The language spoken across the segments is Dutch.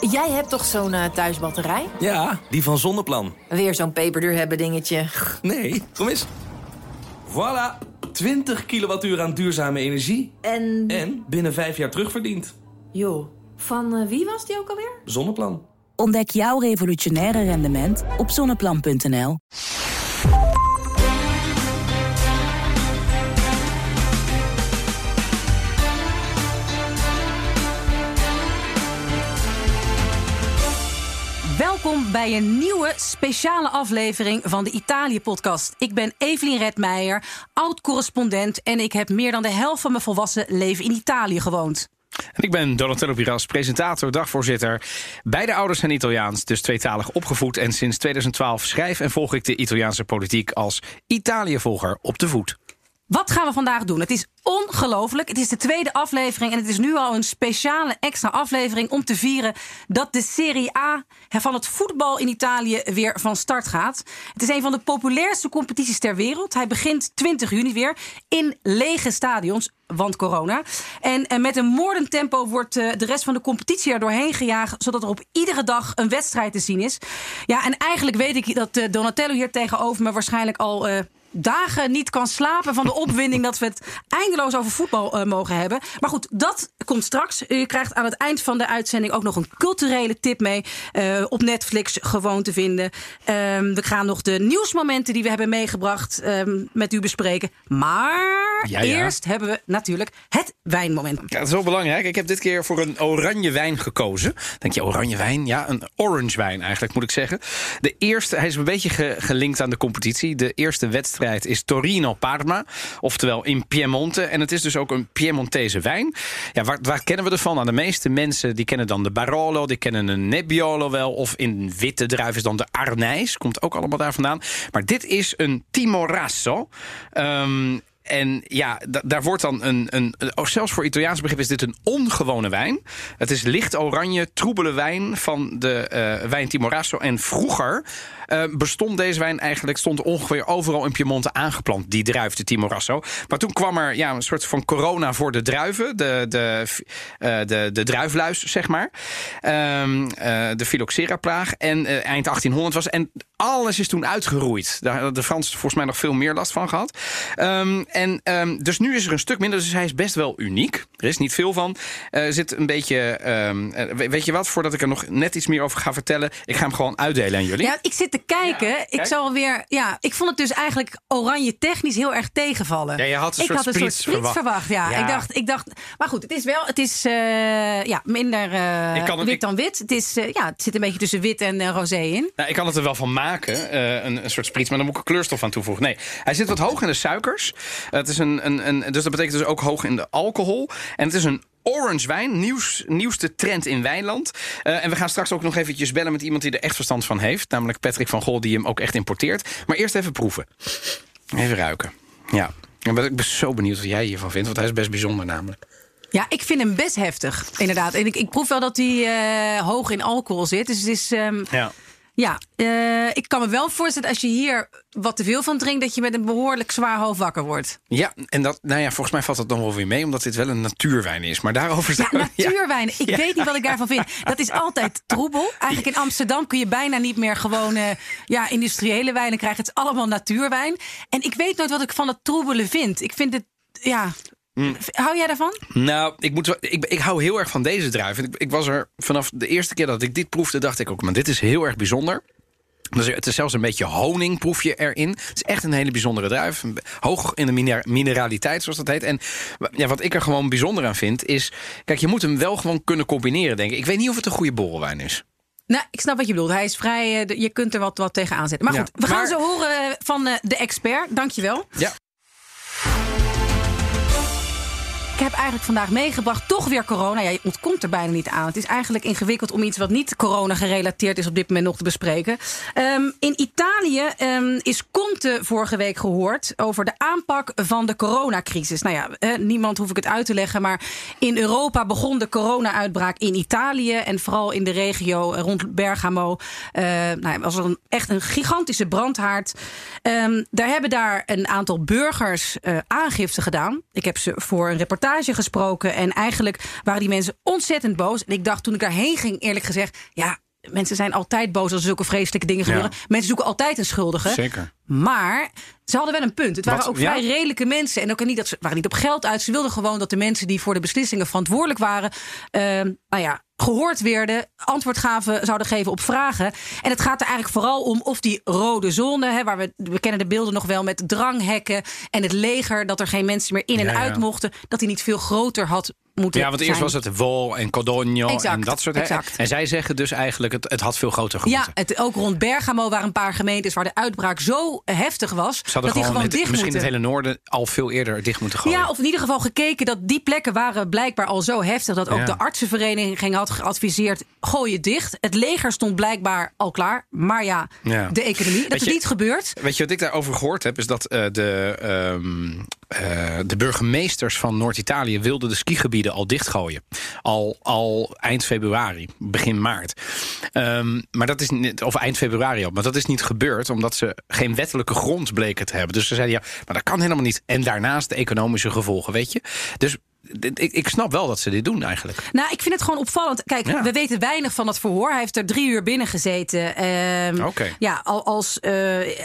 Jij hebt toch zo'n uh, thuisbatterij? Ja, die van Zonneplan. Weer zo'n peperduur hebben dingetje. Nee, kom eens. Voilà, 20 kilowattuur aan duurzame energie. En? En binnen vijf jaar terugverdiend. Joh, van uh, wie was die ook alweer? Zonneplan. Ontdek jouw revolutionaire rendement op zonneplan.nl. Welkom bij een nieuwe speciale aflevering van de Italië-podcast. Ik ben Evelien Redmeijer, oud-correspondent... en ik heb meer dan de helft van mijn volwassen leven in Italië gewoond. En ik ben Donatello Piras, presentator, dagvoorzitter. Beide ouders zijn Italiaans, dus tweetalig opgevoed. En sinds 2012 schrijf en volg ik de Italiaanse politiek als Italië-volger op de voet. Wat gaan we vandaag doen? Het is ongelooflijk. Het is de tweede aflevering en het is nu al een speciale extra aflevering om te vieren dat de Serie A van het voetbal in Italië weer van start gaat. Het is een van de populairste competities ter wereld. Hij begint 20 juni weer in lege stadions, want corona. En met een moordend tempo wordt eh, de rest van de competitie er doorheen gejaagd, zodat er op iedere dag een wedstrijd te zien is. Ja, en eigenlijk weet ik dat eh, Donatello hier tegenover me waarschijnlijk al dagen niet kan slapen van de opwinding dat we het eindeloos over voetbal uh, mogen hebben. Maar goed, dat komt straks. U krijgt aan het eind van de uitzending ook nog een culturele tip mee. Uh, op Netflix gewoon te vinden. Um, we gaan nog de nieuwsmomenten die we hebben meegebracht um, met u bespreken. Maar ja, ja. eerst hebben we natuurlijk het wijnmoment. Ja, dat is wel belangrijk. Ik heb dit keer voor een oranje wijn gekozen. Denk je oranje wijn? Ja, een orange wijn eigenlijk moet ik zeggen. De eerste, hij is een beetje ge gelinkt aan de competitie. De eerste wedstrijd is Torino-Parma. Oftewel in Piemonte. En het is dus ook een Piemontese wijn. Ja, waar, kennen we ervan? Nou, de meeste mensen die kennen dan de Barolo, die kennen een Nebbiolo wel. Of in witte druif is dan de Arnijs. Komt ook allemaal daar vandaan. Maar dit is een Timorasso. Um, en ja, daar wordt dan een, een, oh, zelfs voor Italiaans begrip is dit een ongewone wijn. Het is licht oranje, troebele wijn van de uh, wijn Timorasso. En vroeger uh, bestond deze wijn eigenlijk, stond ongeveer overal in Piemonte aangeplant, die druif, de Timorasso. Maar toen kwam er ja, een soort van corona voor de druiven, de, de, uh, de, de druifluis, zeg maar. Um, de phylloxera-plaag. En eind 1800 was. En alles is toen uitgeroeid. Daar hadden de Fransen volgens mij nog veel meer last van gehad. Um, en um, dus nu is er een stuk minder. Dus hij is best wel uniek. Er is niet veel van. Er zit een beetje. Um, weet je wat? Voordat ik er nog net iets meer over ga vertellen. Ik ga hem gewoon uitdelen aan jullie. Ja, ik zit te kijken. Ja, ik zal weer. Ja, ik vond het dus eigenlijk oranje technisch heel erg tegenvallen. Ja, je had een ik soort had een soort sprits verwacht. ja. ja. Ik, dacht, ik dacht. Maar goed, het is wel. Het is uh, ja, minder uh, wit ik, dan wit. Het, is, uh, ja, het zit een beetje tussen wit en roze in. Nou, ik kan het er wel van maken. Een, een, soort sprits. Maar dan moet ik een kleurstof aan toevoegen. Nee, hij zit wat hoog in de suikers. Het is een, een, een, dus dat betekent dus ook hoog in de alcohol. En het is een orange wijn, nieuws, nieuwste trend in Wijnland. Uh, en we gaan straks ook nog eventjes bellen met iemand die er echt verstand van heeft. Namelijk Patrick van Gol, die hem ook echt importeert. Maar eerst even proeven. Even ruiken. Ja. Ik ben zo benieuwd wat jij hiervan vindt, want hij is best bijzonder namelijk. Ja, ik vind hem best heftig, inderdaad. En ik, ik proef wel dat hij uh, hoog in alcohol zit. Dus het is... Um, ja. Ja, uh, ik kan me wel voorstellen als je hier wat te veel van drinkt, dat je met een behoorlijk zwaar hoofd wakker wordt. Ja, en dat, nou ja, volgens mij valt dat dan wel weer mee, omdat dit wel een natuurwijn is. Maar daarover Ja, natuurwijn. Ik ja. weet niet wat ik daarvan vind. Dat is altijd troebel. Eigenlijk in Amsterdam kun je bijna niet meer gewoon uh, ja, industriële wijnen krijgen. Het is allemaal natuurwijn. En ik weet nooit wat ik van het troebele vind. Ik vind het, ja, Mm. Hou jij daarvan? Nou, ik, moet, ik, ik hou heel erg van deze druif. Ik, ik, was er vanaf de eerste keer dat ik dit proefde, dacht ik ook, maar dit is heel erg bijzonder. Dus het is zelfs een beetje honing, proef je erin. Het is echt een hele bijzondere druif. Hoog in de mineraliteit, zoals dat heet. En ja, wat ik er gewoon bijzonder aan vind, is... Kijk, je moet hem wel gewoon kunnen combineren, denk ik. Ik weet niet of het een goede borrelwijn is. Nou, ik snap wat je bedoelt. Hij is vrij. Je kunt er wat, wat tegen aanzetten. Maar goed, ja, we gaan maar... zo horen van de expert. Dankjewel. Ja. Ik heb eigenlijk vandaag meegebracht toch weer corona. Ja, je ontkomt er bijna niet aan. Het is eigenlijk ingewikkeld om iets wat niet corona gerelateerd is op dit moment nog te bespreken. Um, in Italië um, is Conte vorige week gehoord over de aanpak van de coronacrisis. Nou ja, eh, niemand hoef ik het uit te leggen, maar in Europa begon de corona-uitbraak in Italië en vooral in de regio rond Bergamo. Uh, nou, was er echt een gigantische brandhaard. Um, daar hebben daar een aantal burgers uh, aangifte gedaan. Ik heb ze voor een reportage reportage gesproken. En eigenlijk waren die mensen ontzettend boos. En ik dacht toen ik daarheen ging, eerlijk gezegd, ja. Mensen zijn altijd boos als er zulke vreselijke dingen gebeuren. Mensen zoeken altijd een schuldige. Zeker. Maar ze hadden wel een punt. Het waren Wat? ook vrij redelijke mensen. En ook niet dat ze waren niet op geld uit. Ze wilden gewoon dat de mensen die voor de beslissingen verantwoordelijk waren, eh, nou ja, gehoord werden, antwoord gaven, zouden geven op vragen. En het gaat er eigenlijk vooral om of die rode zone, hè, waar we, we kennen de beelden nog wel met dranghekken en het leger, dat er geen mensen meer in en Ja, ja. uit mochten, dat die niet veel groter had moeten Ja, want eerst zijn. was het Wol en Codogno Exact, en dat soort exact. En zij zeggen dus eigenlijk, het, het had veel groter Ja, gemoeten. het, ook rond Bergamo waren een paar gemeentes waar de uitbraak zo heftig was dat die gewoon het- dicht misschien moeten. het hele noorden al veel eerder dicht moeten gooien. Ja, of in ieder geval gekeken dat die plekken waren blijkbaar al zo heftig dat ook Ja. de artsenvereniging had geadviseerd: gooi het dicht. Het leger stond blijkbaar al klaar, maar ja, Ja. de economie. Dat Weet is je- niet gebeurd. Weet je wat ik daarover gehoord heb? Is dat eh, de, ehm, eh, de burgemeesters van Noord-Italië wilden de skigebieden al dichtgooien. Al, al eind februari, begin maart. Ehm, maar dat is niet, of eind februari al. Maar dat is niet gebeurd omdat ze geen wettelijke grond bleken te hebben. Dus ze zeiden ja, maar dat kan helemaal niet. En daarnaast de economische gevolgen, weet je. Dus ik, ik snap wel dat ze dit doen eigenlijk. Nou, ik vind het gewoon opvallend. Kijk, Ja. we weten weinig van het verhoor. Hij heeft er drie uur binnen gezeten. Ehm, Oké. Ja, al- als eh,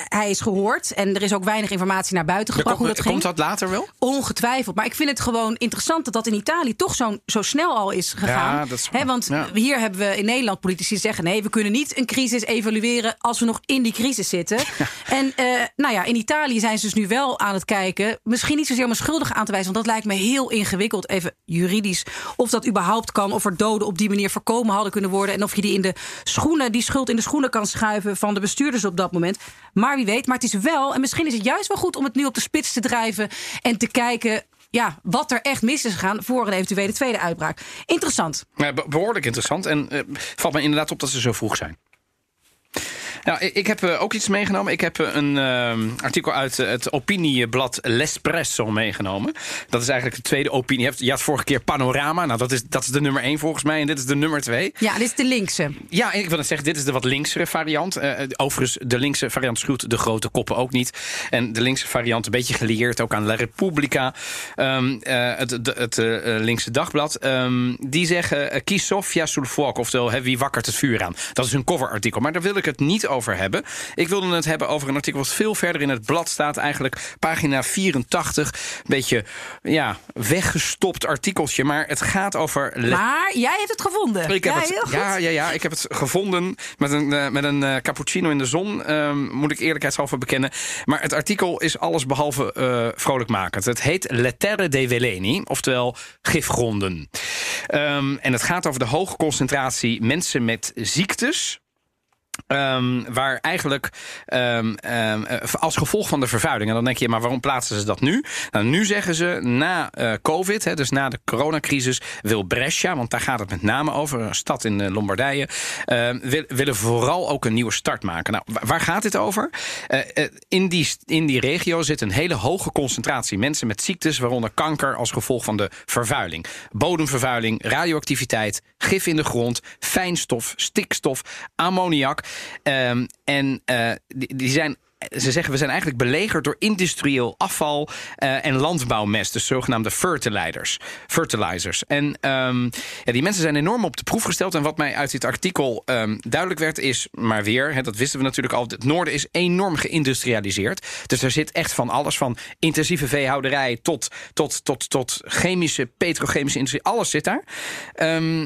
hij is gehoord. En er is ook weinig informatie naar buiten gebracht hoe dat ging. komt dat later wel? Ongetwijfeld. Maar ik vind het gewoon interessant dat dat in Italië toch zo, zo snel al is gegaan. Ja, dat is want Ja. hier hebben we in Nederland politici die zeggen: nee, we kunnen niet een crisis evalueren als we nog in die crisis zitten. En eh, nou ja, in Italië zijn ze dus nu wel aan het kijken. Misschien niet zozeer om een schuldige aan te wijzen, want dat lijkt me heel ingewikkeld, even juridisch. Of dat überhaupt kan, of er doden op die manier voorkomen hadden kunnen worden. En of je die in de schoenen, die schuld in de schoenen kan schuiven van de bestuurders op dat moment. Maar wie weet, maar het is wel, en misschien is het juist wel goed om het nu op de spits te drijven en te kijken. Ja, wat er echt mis is gegaan voor een eventuele tweede uitbraak. Interessant. Ja, be- behoorlijk interessant. En eh, valt me inderdaad op dat ze zo vroeg zijn. Nou, ik, ik heb eh, ook iets meegenomen. Ik heb eh, een eh, artikel uit eh, het opinieblad L'Espresso meegenomen. Dat is eigenlijk de tweede opinie. Je, hebt, je had vorige keer Panorama. Nou, dat is, dat is de nummer één volgens mij. En dit is de nummer twee. Ja, dit is de linkse. Ja, ik wil het zeggen, dit is de wat linksere variant. Overigens, de linkse variant schuwt de grote koppen ook niet. En de linkse variant, een beetje gelieerd ook aan La Repubblica. ehm, eh, het het, het linkse dagblad. ehm, die zeggen, kies Sofia sul fuoco. Oftewel, hè, wie wakkert het vuur aan? Dat is hun coverartikel. Maar daar wil ik het niet over hebben. Ik wilde het hebben over een artikel wat veel verder in het blad staat. Eigenlijk pagina 84. Een beetje, ja, weggestopt artikeltje. Maar het gaat over... Maar jij hebt het gevonden. ik heb ja, het, heel goed. ja, ja, ja, ik heb het gevonden met een, eh, met een eh, cappuccino in de zon. ehm, moet ik eerlijkheidshalve bekennen. Maar het artikel is alles behalve eh, vrolijkmakend. Het heet Lettere dei Veleni, oftewel gifgronden. Ehm, en het gaat over de hoge concentratie mensen met ziektes. Ehm, waar eigenlijk ehm, ehm, eh, als gevolg van de vervuiling. En dan denk je, maar waarom plaatsen ze dat nu? Nou, nu zeggen ze na eh, COVID, hè, dus na de coronacrisis, wil Brescia, want daar gaat het met name over, een stad in eh, Lombardije, wil- willen vooral ook een nieuwe start maken. Nou, wa- waar gaat dit over? In, die, in die regio zit een hele hoge concentratie mensen met ziektes, waaronder kanker als gevolg van de vervuiling. Bodemvervuiling, radioactiviteit, gif in de grond, fijnstof, stikstof, ammoniak. Ehm, en eh, die, die zijn. Ze zeggen we zijn eigenlijk belegerd door industrieel afval eh, en landbouwmest, dus zogenaamde fertilizers. fertilizers. En ehm, die mensen zijn enorm op de proef gesteld. En wat mij uit dit artikel ehm, duidelijk werd, is maar weer, hè, dat wisten we natuurlijk al, het noorden is enorm geïndustrialiseerd. Dus er zit echt van alles, van intensieve veehouderij tot, tot, tot, tot chemische, petrochemische industrie, alles zit daar. Ehm,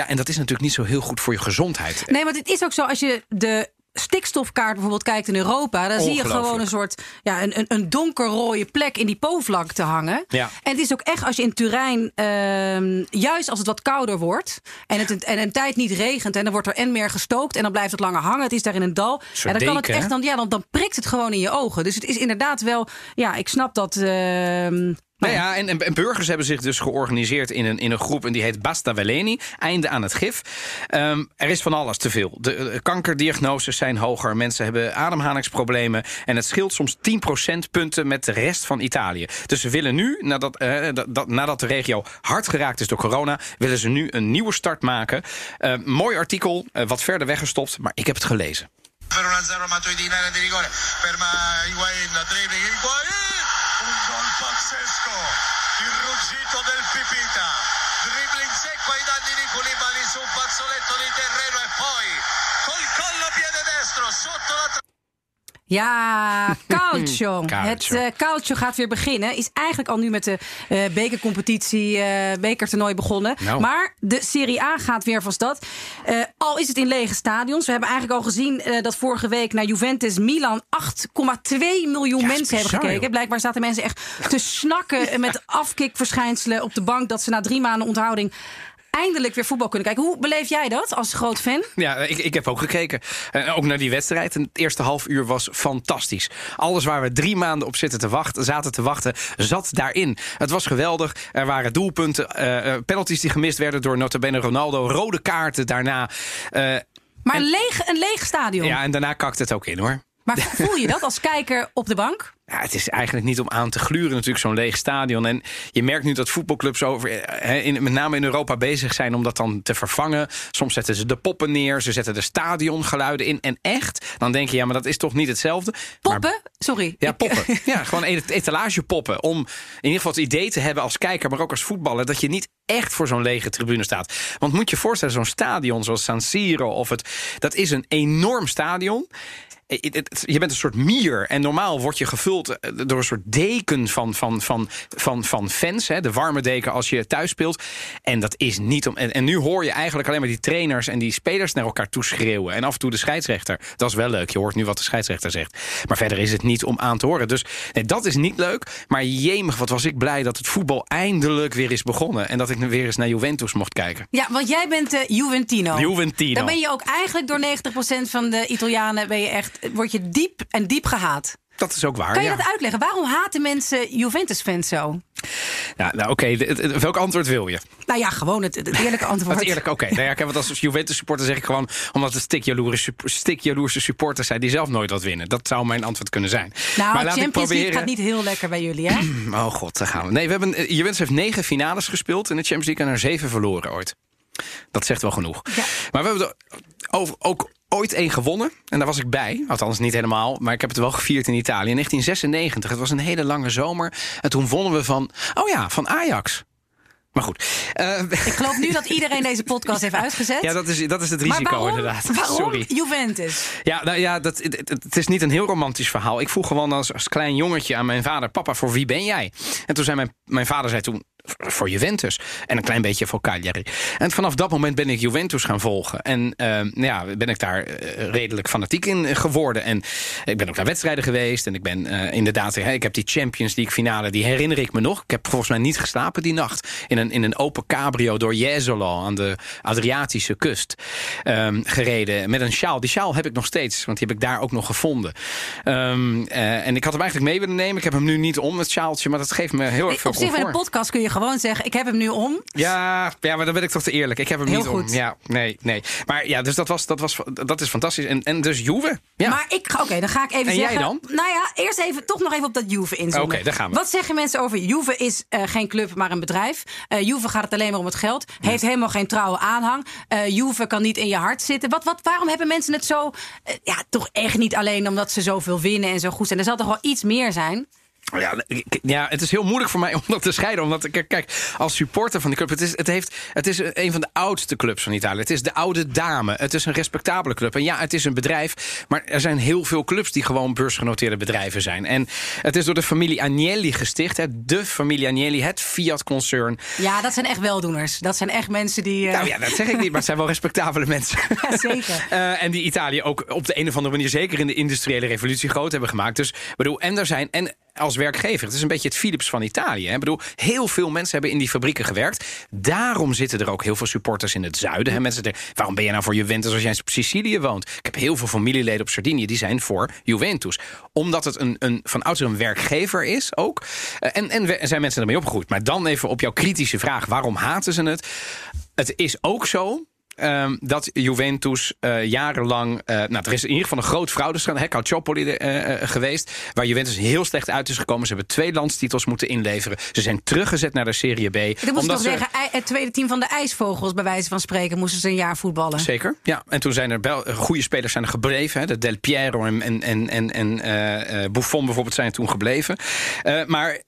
ja, en dat is natuurlijk niet zo heel goed voor je gezondheid. Nee, want het is ook zo als je de stikstofkaart bijvoorbeeld kijkt in Europa, dan zie je gewoon een soort ja, een, een, een donkerrooie plek in die Po-vlak te hangen. Ja. En het is ook echt als je in Turijn, ehm, juist als het wat kouder wordt en het een, en een tijd niet regent en dan wordt er en meer gestookt en dan blijft het langer hangen. Het is daar in een dal. soort En dan kan het echt dan, ja, dan, dan prikt het gewoon in je ogen. Dus het is inderdaad wel, ja, ik snap dat. ehm, Nou ja, en, en, burgers hebben zich dus georganiseerd in een, in een groep en die heet Basta Veleni, einde aan het gif. Ehm, er is van alles te veel. De, de kankerdiagnoses zijn hoger, mensen hebben ademhalingsproblemen en het scheelt soms 10 procentpunten met de rest van Italië. Dus ze willen nu, nadat, eh, dat, dat- nadat de regio hard geraakt is door corona, willen ze nu een nieuwe start maken. Eh, mooi artikel, eh, wat verder weggestopt, maar ik heb het gelezen. per 1-0 Matuidi in area di rigore ferma Higuain dribbling Higuain un gol pazzesco Il ruggito del Pipita. Dribbling secco ai danni di Koulibaly su un fazzoletto di terreno e poi col collo piede destro sotto la tra- Ja, calcio. Calcio. Het eh, calcio gaat weer beginnen. Is eigenlijk al nu met de eh, bekercompetitie, eh bekertoernooi begonnen. Nou. Maar de Serie A gaat weer van stad. Al is het in lege stadions. We hebben eigenlijk al gezien dat vorige week naar Juventus Milan 8,2 miljoen Ja, mensen hebben gekeken. joh. Blijkbaar zaten mensen echt te snakken met afkikverschijnselen op de bank. Dat ze na drie maanden onthouding eindelijk weer voetbal kunnen kijken. Hoe beleef jij dat als groot fan? Ja, ik, ik heb ook gekeken. Ook naar die wedstrijd. En het eerste half uur was fantastisch. Alles waar we drie maanden op zitten te wachten, zaten te wachten, zat daarin. Het was geweldig. Er waren doelpunten, eh, eh, penalties die gemist werden door nota bene Ronaldo, rode kaarten daarna. Eh, Maar leeg, een leeg stadion. ja, en daarna kakt het ook in hoor. Maar voel je dat als kijker op de bank? Ja, het is eigenlijk niet om aan te gluren, natuurlijk, zo'n leeg stadion. En je merkt nu dat voetbalclubs over, in, met name in Europa bezig zijn om dat dan te vervangen. Soms zetten ze de poppen neer, ze zetten de stadiongeluiden in. En echt, dan denk je, ja, maar dat is toch niet hetzelfde. Maar- Poppen? Sorry. ja, poppen. Ja, gewoon et- etalagepoppen. Om in ieder geval het idee te hebben als kijker, maar ook als voetballer, dat je niet echt voor zo'n lege tribune staat. Want moet je je voorstellen, zo'n stadion zoals San Siro of het, dat is een enorm stadion. Eh, Je bent een soort mier. En normaal word je gevuld eh, door een soort deken van, van, van, van, van fans. Hè, de warme deken als je thuis speelt. En dat is niet om. En, en nu hoor je eigenlijk alleen maar die trainers en die spelers naar elkaar toe schreeuwen. En af en toe de scheidsrechter. Dat is wel leuk. Je hoort nu wat de scheidsrechter zegt. Maar verder is het niet om aan te horen. Dus nee, dat is niet leuk. Maar jemig, wat was ik blij dat het voetbal eindelijk weer is begonnen. En dat ik weer eens naar Juventus mocht kijken. Ja, want jij bent eh, Juventino. Juventino. Dan ben je ook eigenlijk door 90% van de Italianen ben je echt, word je diep en diep gehaat. Dat is ook waar. Kan je ja. dat uitleggen? Waarom haten mensen Juventus-fans zo? Ja, nou, oké. Welk antwoord wil je? Nou ja, gewoon het, het eerlijke antwoord. Eerlijk, oké. Nou ja, want als Juventus supporter zeg ik gewoon... omdat het stikjaloerse, stikjaloerse supporters zijn... die zelf nooit wat winnen. Dat zou mijn antwoord kunnen zijn. Nou, maar laat ik Champions League proberen... gaat niet heel lekker bij jullie, hè? Oh god, daar gaan we. Nee, we hebben, eh, Juventus heeft negen finales gespeeld in de Champions League... en er zeven verloren ooit. Dat zegt wel genoeg. Ja. Maar we hebben er ook ooit één gewonnen. En daar was ik bij. Althans niet helemaal, maar ik heb het wel gevierd in Italië. In 1996, het was een hele lange zomer. En toen wonnen we van, oh ja, van Ajax. Maar goed. Eh, Ik geloof nu dat iedereen deze podcast heeft uitgezet. ja, dat is, dat is het maar risico waarom, inderdaad. waarom Sorry. Juventus? Ja, nou ja, dat, het, het- het is niet een heel romantisch verhaal. Ik vroeg gewoon als, als klein jongetje aan mijn vader... papa, voor wie ben jij? En toen zei mijn, mijn vader zei toen... voor Juventus. En een klein beetje voor Cagliari. En vanaf dat moment ben ik Juventus gaan volgen. En nou ja, ben ik daar eh, redelijk fanatiek in eh, geworden. En ik ben ook naar wedstrijden geweest. En ik ben eh, inderdaad... hè, ik heb die Champions League finale, die herinner ik me nog. Ik heb volgens mij niet geslapen die nacht. In een, in een open cabrio door Jesolo aan de Adriatische kust ehm, gereden. Met een sjaal. Die sjaal heb ik nog steeds, want die heb ik daar ook nog gevonden. Ehm, eh, en ik had hem eigenlijk mee willen nemen. Ik heb hem nu niet om, het sjaaltje. Maar dat geeft me heel erg veel Op zich bij een comfort. podcast kun je gewoon zeggen: Ik heb hem nu om. Ja, ja, maar dan ben ik toch te eerlijk. Ik heb hem Heel niet goed. om. Ja, nee, nee. Maar ja, dus dat, was, dat, was, dat is fantastisch. En, en dus Juve. Ja. Maar ik ga, oké, dan ga ik even En jij zeggen. dan? Nou ja, eerst even toch nog even op dat Juve inzoomen. Oké, daar gaan we. Wat zeggen mensen over Juve is eh, geen club, maar een bedrijf. Eh Juve gaat het alleen maar om het geld. Heeft helemaal geen trouwe aanhang. Eh Juve kan niet in je hart zitten. Wat, wat, waarom hebben mensen het zo? ja, toch echt niet alleen omdat ze zoveel winnen en zo goed zijn. Er zal toch wel iets meer zijn. Ja, ja, het is heel moeilijk voor mij om dat te scheiden. Omdat, kijk, kijk als supporter van die club... Het is, het, heeft, het is een van de oudste clubs van Italië. Het is de oude dame. Het is een respectabele club. En ja, het is een bedrijf. Maar er zijn heel veel clubs die gewoon beursgenoteerde bedrijven zijn. En het is door de familie Agnelli gesticht. Hè, de familie Agnelli, het Fiat-concern. Ja, dat zijn echt weldoeners. Dat zijn echt mensen die. eh, Nou ja, dat zeg ik niet, maar het zijn wel respectabele mensen. Ja, zeker. Eh, en die Italië ook op de een of andere manier, zeker in de industriële revolutie, groot hebben gemaakt. Dus bedoel, en er zijn. En als werkgever, het is een beetje het Philips van Italië. Hè. Ik bedoel, heel veel mensen hebben in die fabrieken gewerkt. Daarom zitten er ook heel veel supporters in het zuiden. Hè. Mensen denken, waarom ben je nou voor Juventus als jij op Sicilië woont? Ik heb heel veel familieleden op Sardinië, die zijn voor Juventus. Omdat het een, een, van oudsher een werkgever is ook. Eh, en, en zijn mensen ermee opgegroeid. Maar dan even op jouw kritische vraag, waarom haten ze het? Het is ook zo ehm, dat Juventus eh, jarenlang... eh, nou, er is in ieder geval een groot fraudeschandaal, Calciopoli eh, geweest... waar Juventus heel slecht uit is gekomen. Ze hebben twee landstitels moeten inleveren. Ze zijn teruggezet naar de Serie B. Moet omdat toch ze- zeggen, het tweede team van de IJsvogels, bij wijze van spreken, moesten ze een jaar voetballen. Zeker, ja. En toen zijn er goede spelers zijn er gebleven. Hè. De Del Piero en, en, en, en, Buffon bijvoorbeeld zijn toen gebleven. Maar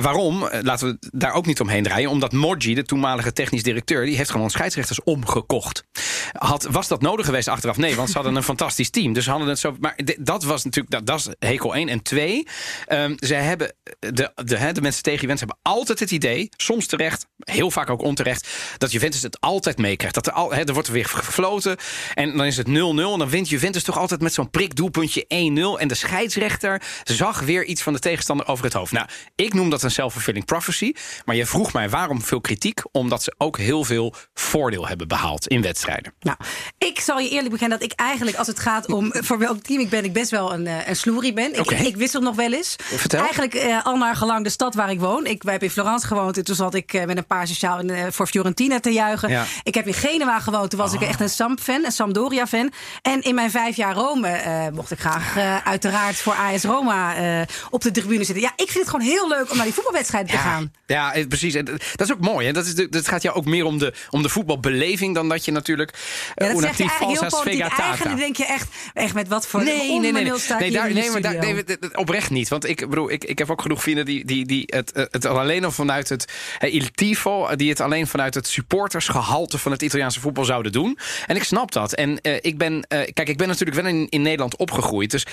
waarom? Laten we daar ook niet omheen draaien. Omdat Moggi, de toenmalige technisch directeur... die heeft gewoon scheidsrechters omgekocht. Had, was dat nodig geweest achteraf? Nee, want ze hadden een fantastisch team. Dus hadden het zo... Maar dat was natuurlijk... Dat, dat is hekel 1. En 2, ehm ze hebben... De, de, de mensen tegen Juventus hebben altijd het idee... soms terecht, heel vaak ook onterecht... dat Juventus het altijd meekrijgt. Dat er, al, er wordt weer gefloten en dan is het 0-0... en dan wint Juventus toch altijd met zo'n prikdoelpuntje 1-0... en de scheidsrechter zag weer iets van de tegenstander over het hoofd. Nou, ik noem dat een self-fulfilling prophecy... maar je vroeg mij waarom veel kritiek... omdat ze ook heel veel voordeel hebben in wedstrijden. Nou, ik zal je eerlijk bekennen dat ik eigenlijk, als het gaat om voor welk team ik ben, ik best wel een, eh, een sloerie ben. Ik, ik wissel nog wel eens. Vertel. Eigenlijk eh, al naar gelang de stad waar ik woon. Ik heb in Florence gewoond en toen zat ik eh, met een paar sociaal in, voor Fiorentina te juichen. Ja. Ik heb in Genua gewoond, toen was ik echt een Samp-fan, een Sampdoria-fan. En in mijn vijf jaar Rome eh, mocht ik graag eh, uiteraard voor AS Roma eh, op de tribune zitten. Ja, ik vind het gewoon heel leuk om naar die voetbalwedstrijden te gaan. Ja, precies. En Dat is ook mooi. Hè? Dat, is de, dat gaat jou ook meer om de, om de voetbalbeleving... dan dat je natuurlijk... Ja, eh, dat zeg je eigenlijk heel politiek. Eigenlijk denk je echt, echt met wat voor Nee, nee, nee. nee. daar, nee, maar daar, nee, oprecht niet. Want ik bedoel, ik, ik heb ook genoeg vrienden die, die, die het, eh, het alleen al vanuit het eh, Il Tifo, die het alleen vanuit het supportersgehalte van het Italiaanse voetbal zouden doen. En ik snap dat. En eh, ik ben, eh, kijk, ik ben natuurlijk wel in, in Nederland opgegroeid. Dus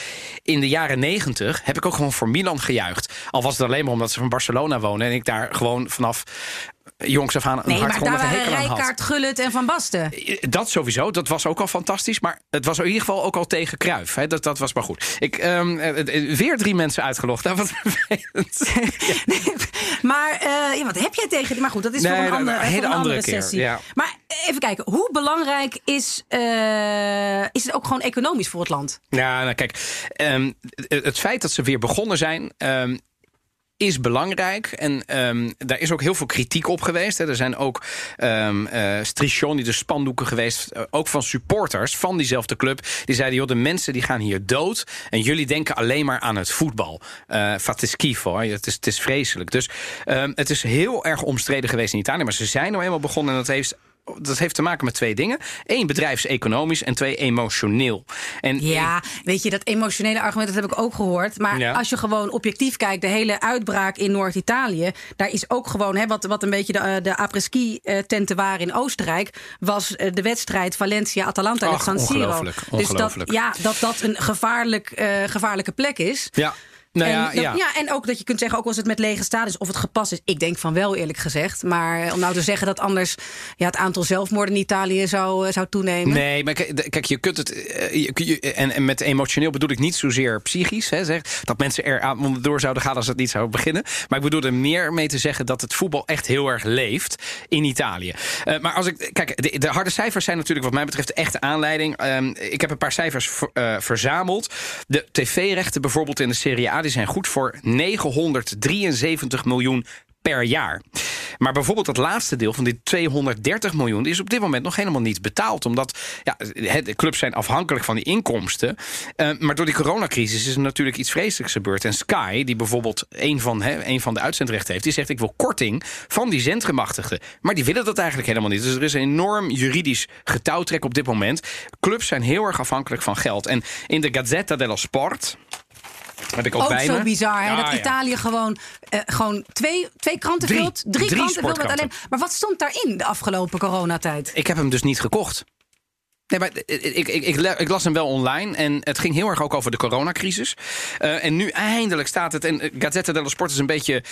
in de jaren negentig heb ik ook gewoon voor Milan gejuicht. Al was het alleen maar omdat ze van Barcelona wonen en ik daar gewoon vanaf jongs af aan een Nee, maar daar hardgrondige waren hekel aan had. Rijkaard, Gullit en Van Basten. Dat sowieso, dat was ook al fantastisch. Maar het was in ieder geval ook al tegen Kruif. Hè. Dat, dat was maar goed. Ik, eh, eh, weer drie mensen uitgelogd. Nou, wat vervelend. Nee, maar eh, ja, wat heb jij tegen... Maar goed, dat is Nee, voor een voor hele een andere andere keer, sessie. ja. Maar even kijken, hoe belangrijk is, eh, is het ook gewoon economisch voor het land? Ja, nou kijk, ehm, het het feit dat ze weer begonnen zijn. ehm, is belangrijk. En ehm, daar is ook heel veel kritiek op geweest. Hè. Er zijn ook um, Strichoni, de spandoeken geweest. eh, ook van supporters van diezelfde club. Die zeiden, joh, de mensen die gaan hier dood. En jullie denken alleen maar aan het voetbal. Uh, Fat schifo, het is, het is vreselijk. Dus um, het is heel erg omstreden geweest in Italië. Maar ze zijn nou eenmaal begonnen en dat heeft dat heeft te maken met twee dingen. Eén, bedrijfseconomisch en twee, emotioneel. En ja, weet je, dat emotionele argument dat heb ik ook gehoord. Maar Ja. als je gewoon objectief kijkt, de hele uitbraak in Noord-Italië... daar is ook gewoon, hè, wat, wat een beetje de, eh, de après-ski-tenten waren in Oostenrijk... was eh, de wedstrijd Valencia-Atalanta in San Siro. ongelooflijk, Dus dat, ja, dat dat een gevaarlijk, eh, gevaarlijke plek is... Ja. Nou ja, en, ja. ja, en ook dat je kunt zeggen, ook als het met lege stadions of het gepast is. Ik denk van wel, eerlijk gezegd. Maar om nou te zeggen dat anders ja, het aantal zelfmoorden in Italië zou, eh, zou toenemen. Nee, maar kijk, je kunt het. eh, je- en, en met emotioneel bedoel ik niet zozeer psychisch. Hè, zeg, dat mensen er aan onderdoor zouden gaan als het niet zou beginnen. Maar ik bedoel er meer mee te zeggen dat het voetbal echt heel erg leeft in Italië. Eh, maar als ik. Kijk, de, de harde cijfers zijn natuurlijk, wat mij betreft, de echte aanleiding. Ehm, ik heb een paar cijfers ver- eh, verzameld. De tv-rechten bijvoorbeeld in de Serie A die zijn goed voor 973 miljoen per jaar. Maar bijvoorbeeld het laatste deel van die 230 miljoen is op dit moment nog helemaal niet betaald. Omdat ja, de clubs zijn afhankelijk van die inkomsten. Eh, maar door die coronacrisis is er natuurlijk iets vreselijks gebeurd. En Sky, die bijvoorbeeld een van, hè, een van de uitzendrechten heeft, die zegt: Ik wil korting van die zendgemachtigden. Maar die willen dat eigenlijk helemaal niet. Dus er is een enorm juridisch getouwtrek op dit moment. Clubs zijn heel erg afhankelijk van geld. En in de Gazzetta dello Sport. Heb ik ook, Ook bij zo me. bizar, hè? Ja, dat ja. Italië gewoon, eh, gewoon twee, twee kranten Drie. vult. Drie, Drie kranten vult alleen. Maar wat stond daarin de afgelopen coronatijd? Ik heb hem dus niet gekocht. Nee, maar ik, ik, ik, ik, ik las hem wel online en het ging heel erg ook over de coronacrisis. Eh, en nu eindelijk staat het. En eh, Gazzetta dello Sport is een beetje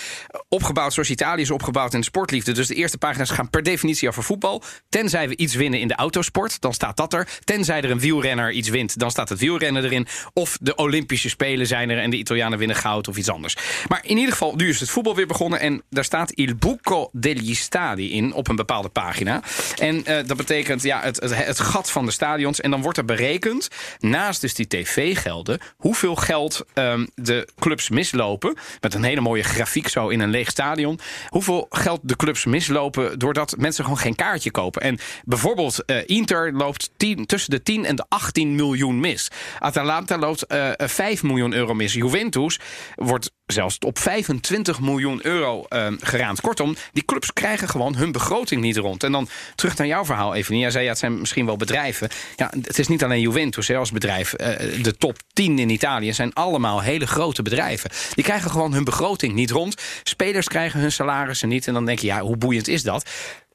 opgebouwd zoals Italië is opgebouwd in de sportliefde. Dus de eerste pagina's gaan per definitie over voetbal. Tenzij we iets winnen in de autosport, dan staat dat er. Tenzij er een wielrenner iets wint, dan staat het wielrennen erin. Of de Olympische Spelen zijn er en de Italianen winnen goud of iets anders. Maar in ieder geval, nu is het voetbal weer begonnen. En daar staat Il Buco degli Stadi in op een bepaalde pagina. En eh, dat betekent ja, het, het, het gat van de stadions. En dan wordt er berekend, naast dus die tv-gelden, hoeveel geld ehm, de clubs mislopen. Met een hele mooie grafiek zo in een leeg stadion. Hoeveel geld de clubs mislopen doordat mensen gewoon geen kaartje kopen. En bijvoorbeeld eh, Inter loopt 10, tussen de 10 en de 18 miljoen mis. Atalanta loopt eh 5 miljoen euro mis. Juventus wordt zelfs op 25 miljoen euro eh, geraamd. Kortom, die clubs krijgen gewoon hun begroting niet rond. En dan terug naar jouw verhaal, Evenie. Jij zei, ja, het zijn misschien wel bedrijven. Ja, het is niet alleen Juventus hè, als bedrijf. Eh, de top 10 in Italië zijn allemaal hele grote bedrijven. Die krijgen gewoon hun begroting niet rond. Spelers krijgen hun salarissen niet. En dan denk je, ja, hoe boeiend is dat?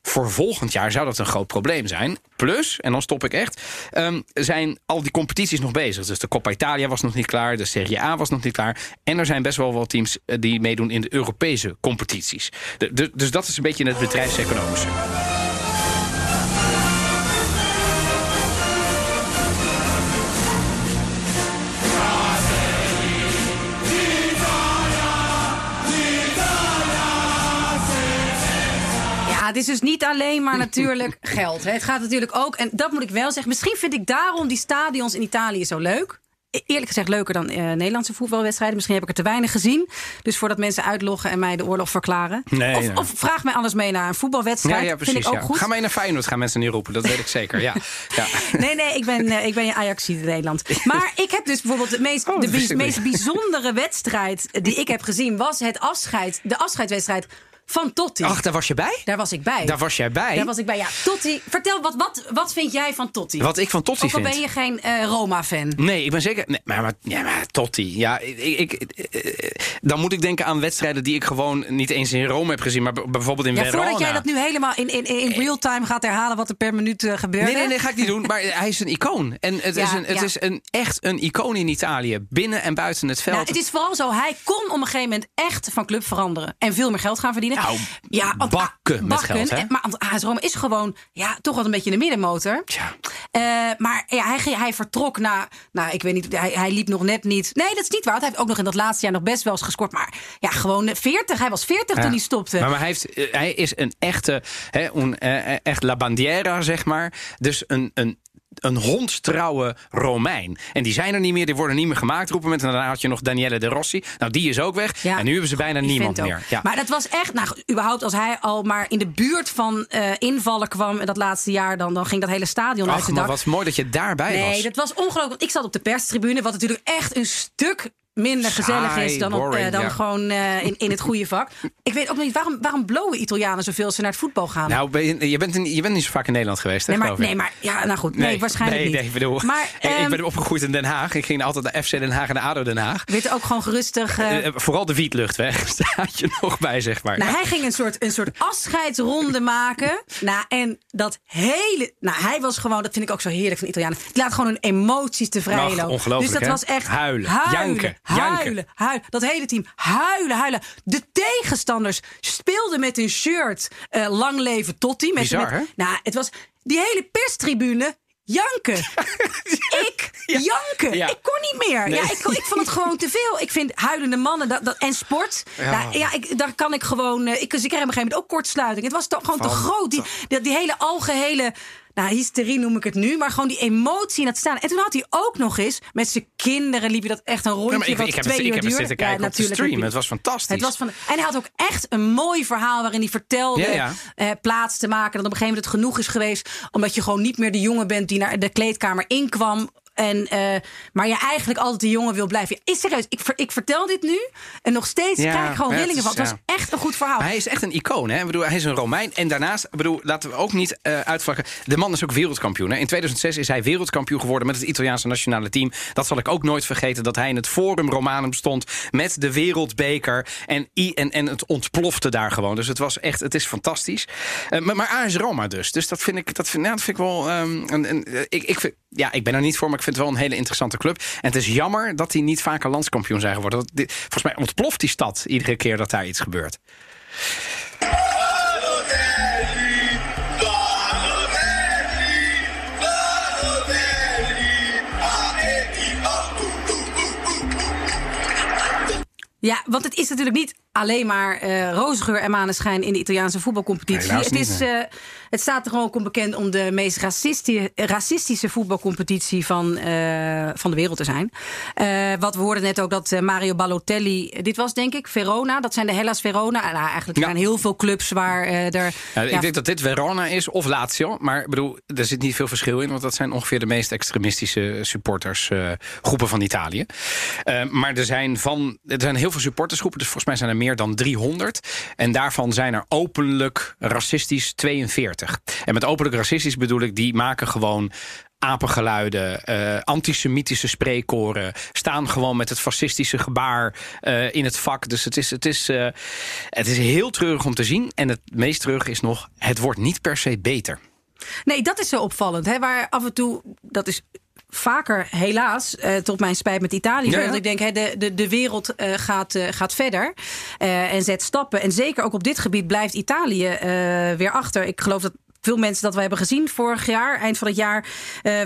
Voor volgend jaar zou dat een groot probleem zijn. Plus, en dan stop ik echt, ehm, zijn al die competities nog bezig. Dus de Coppa Italia was nog niet klaar, de Serie A was nog niet klaar. En er zijn best wel wat teams eh, die meedoen in de Europese competities. Dus dat is een beetje het bedrijfseconomische. Ja, het is dus niet alleen maar natuurlijk geld. Hè. Het gaat natuurlijk ook, en dat moet ik wel zeggen. Misschien vind ik daarom die stadions in Italië zo leuk. E- Eerlijk gezegd leuker dan eh, Nederlandse voetbalwedstrijden. Misschien heb ik er te weinig gezien. Dus voordat mensen uitloggen en mij de oorlog verklaren. Nee, of, vraag mij anders mee naar een voetbalwedstrijd. Ja, ja, precies. Vind ik ook ja. goed. Ga mee naar Feyenoord, gaan mensen niet roepen. Dat weet ik zeker. Ja. Ja. Nee, nee, ik ben, eh, ik ben ajax in Nederland. Maar ik heb dus bijvoorbeeld de meest, Oh, de meest bijzondere wedstrijd die ik heb gezien... was het afscheid, de afscheidswedstrijd van Totti. Ach, daar was je bij? Daar was ik bij. Daar was jij bij? Daar was ik bij. Ja, Totti. Vertel, wat, wat, wat vind jij van Totti? Wat ik van Totti Ook al vind? ben je geen eh, Roma-fan. Nee, ik ben zeker. Nee, maar, maar, ja, maar Totti. Ja, ik, ik, eh, dan moet ik denken aan wedstrijden die ik gewoon niet eens in Rome heb gezien, maar bijvoorbeeld in Ja, Verona. voordat jij dat nu helemaal in, in, in real time gaat herhalen wat er per minuut eh, gebeurde. Nee, nee, nee, ga ik niet doen. Maar hij is een icoon. En het, Ja, is, een, het ja. is een, echt een icoon in Italië. Binnen en buiten het veld. Nou, het is vooral zo, hij kon op een gegeven moment echt van club veranderen. En veel meer geld gaan verdienen. Nou, ja, bakken met geld, hè? En- Maar AS Roma is gewoon ja, toch wat een beetje de middenmotor. Tja. Eh, maar ja, hij, hij vertrok na, nou ik weet niet, hij, hij liep nog net niet. Nee, dat is niet waar. Hij heeft ook nog in dat laatste jaar nog best wel eens gescoord. Maar ja, gewoon 40. Hij was 40 toen Ja. hij stopte. Maar, maar hij, heeft, eh, hij is een echte, hè, een, eh, echt la bandiera, zeg maar. Dus een, een, een hondstrouwe Romein. En die zijn er niet meer, die worden niet meer gemaakt. Roepen met, en daarna had je nog Daniele De Rossi. Nou, die is ook weg. Ja. En nu hebben ze bijna niemand meer. Ja. Maar dat was echt, nou, überhaupt als hij al maar in de buurt van eh, invallen kwam dat laatste jaar, dan, dan ging dat hele stadion uit Ach, de maar dak. wat mooi dat je daarbij Nee, was. dat was ongelooflijk. Want ik zat op de perstribune, wat natuurlijk echt een stuk minder Saai, gezellig is dan, op, eh, dan ja. gewoon eh, in, in het goede vak. Ik weet ook niet waarom, waarom blowen Italianen zoveel als ze naar het voetbal gaan. Nou, ben je, je, bent in- je bent niet zo vaak in Nederland geweest, hè, nee, maar, nee, ja, nou goed, nee, waarschijnlijk nee, niet. Nee, bedoel, maar ik, ik ehm, ben opgegroeid in Den Haag. Ik ging altijd naar FC Den Haag en naar ADO Den Haag. weet ook gewoon gerustig. eh, vooral de Wietluchtweg staat je nog bij, zeg maar. Nou, hij ging een soort, een soort afscheidsronde maken. Nou, en dat hele. Nou, hij was gewoon, dat vind ik ook zo heerlijk van Italianen. Die laat gewoon hun emoties te vrij lopen. ongelooflijk, Dus dat hè? was echt. Huilen, huilen, janken, huilen, huilen. Dat hele team huilen, huilen. De tegenstanders speelden met hun shirt eh, Lang leven Totti. Met, Bizar, met-? Nou, het was die hele perstribune. Janken. ik janken. Ja. Ik kon niet meer. Ja, ik, kon- ik vond het gewoon te veel. Ik vind huilende mannen dat, dat, en sport. Ja. Nou, ja, ik, daar kan ik gewoon. eh, Ik, dus ik kreeg op een gegeven moment ook kortsluiting. Het was toch gewoon te groot. Die, die, die hele algehele. Nou, hysterie noem ik het nu. Maar gewoon die emotie in het staan. En toen had hij ook nog eens. Met zijn kinderen liep je dat echt een rondje. Ja, ik, wat ik heb, twee het, ik uur heb zitten kijken Ja, op de stream. Het was fantastisch. het was van, en hij had ook echt een mooi verhaal waarin hij vertelde ja. eh, plaats te maken. Dat op een gegeven moment het genoeg is geweest. Omdat je gewoon niet meer de jongen bent die naar de kleedkamer inkwam. En, eh, maar je eigenlijk altijd de jongen wil blijven. Is serieus, ik, ver- ik vertel dit nu. En nog steeds Ja, krijg ik gewoon rillingen van. is- Het was ja. echt een goed verhaal. Maar hij is echt een icoon. Hè? Ik bedoel, hij is een Romein. En daarnaast, bedoel, laten we ook niet eh uitvlakken. De man is ook wereldkampioen. Hè? In 2006 is hij wereldkampioen geworden met het Italiaanse nationale team. Dat zal ik ook nooit vergeten. Dat hij in het Forum Romanum stond met de wereldbeker. En, en, en het ontplofte daar gewoon. Dus het was echt, het is fantastisch. Eh, maar, maar AS Roma dus. Dus dat vind ik, dat vind, nou, dat vind ik wel. ehm, een, een, eh, ik, ik ja, ik ben er niet voor, maar ik vind het wel een hele interessante club. En het is jammer dat hij niet vaker landskampioen zijn geworden. Volgens mij ontploft die stad iedere keer dat daar iets gebeurt. Ja, want het is natuurlijk niet alleen maar eh roze geur en maneschijn in de Italiaanse voetbalcompetitie. Het, is, eh, het staat er gewoon ook om bekend om de meest racisti- racistische voetbalcompetitie van, eh, van de wereld te zijn. Eh, wat we hoorden net ook dat eh, Mario Balotelli, dit was denk ik Verona, dat zijn de Hellas Verona. Nou, eigenlijk Ja. zijn heel veel clubs waar eh, er. Ja, ja, ik denk dat dit Verona is of Lazio. Maar ik bedoel, er zit niet veel verschil in. Want dat zijn ongeveer de meest extremistische supportersgroepen groepen van Italië. Eh, maar er zijn, van, er zijn heel veel supportersgroepen. Dus volgens mij zijn er meer dan 300. En daarvan zijn er openlijk racistisch 42. En met openlijk racistisch bedoel ik, die maken gewoon apengeluiden, eh, antisemitische spreekkoren, staan gewoon met het fascistische gebaar eh, in het vak. Dus het is, het, is, eh, het is heel treurig om te zien. En het meest treurig is nog, het wordt niet per se beter. Nee, dat is zo opvallend. Hè, waar af en toe, dat is vaker helaas, eh, tot mijn spijt met Italië. Ja, zo, ja. Dat ik denk, hè, de, de, de wereld eh, gaat, eh, gaat verder en zet stappen. En zeker ook op dit gebied blijft Italië weer achter. Ik geloof dat veel mensen dat we hebben gezien vorig jaar, eind van het jaar,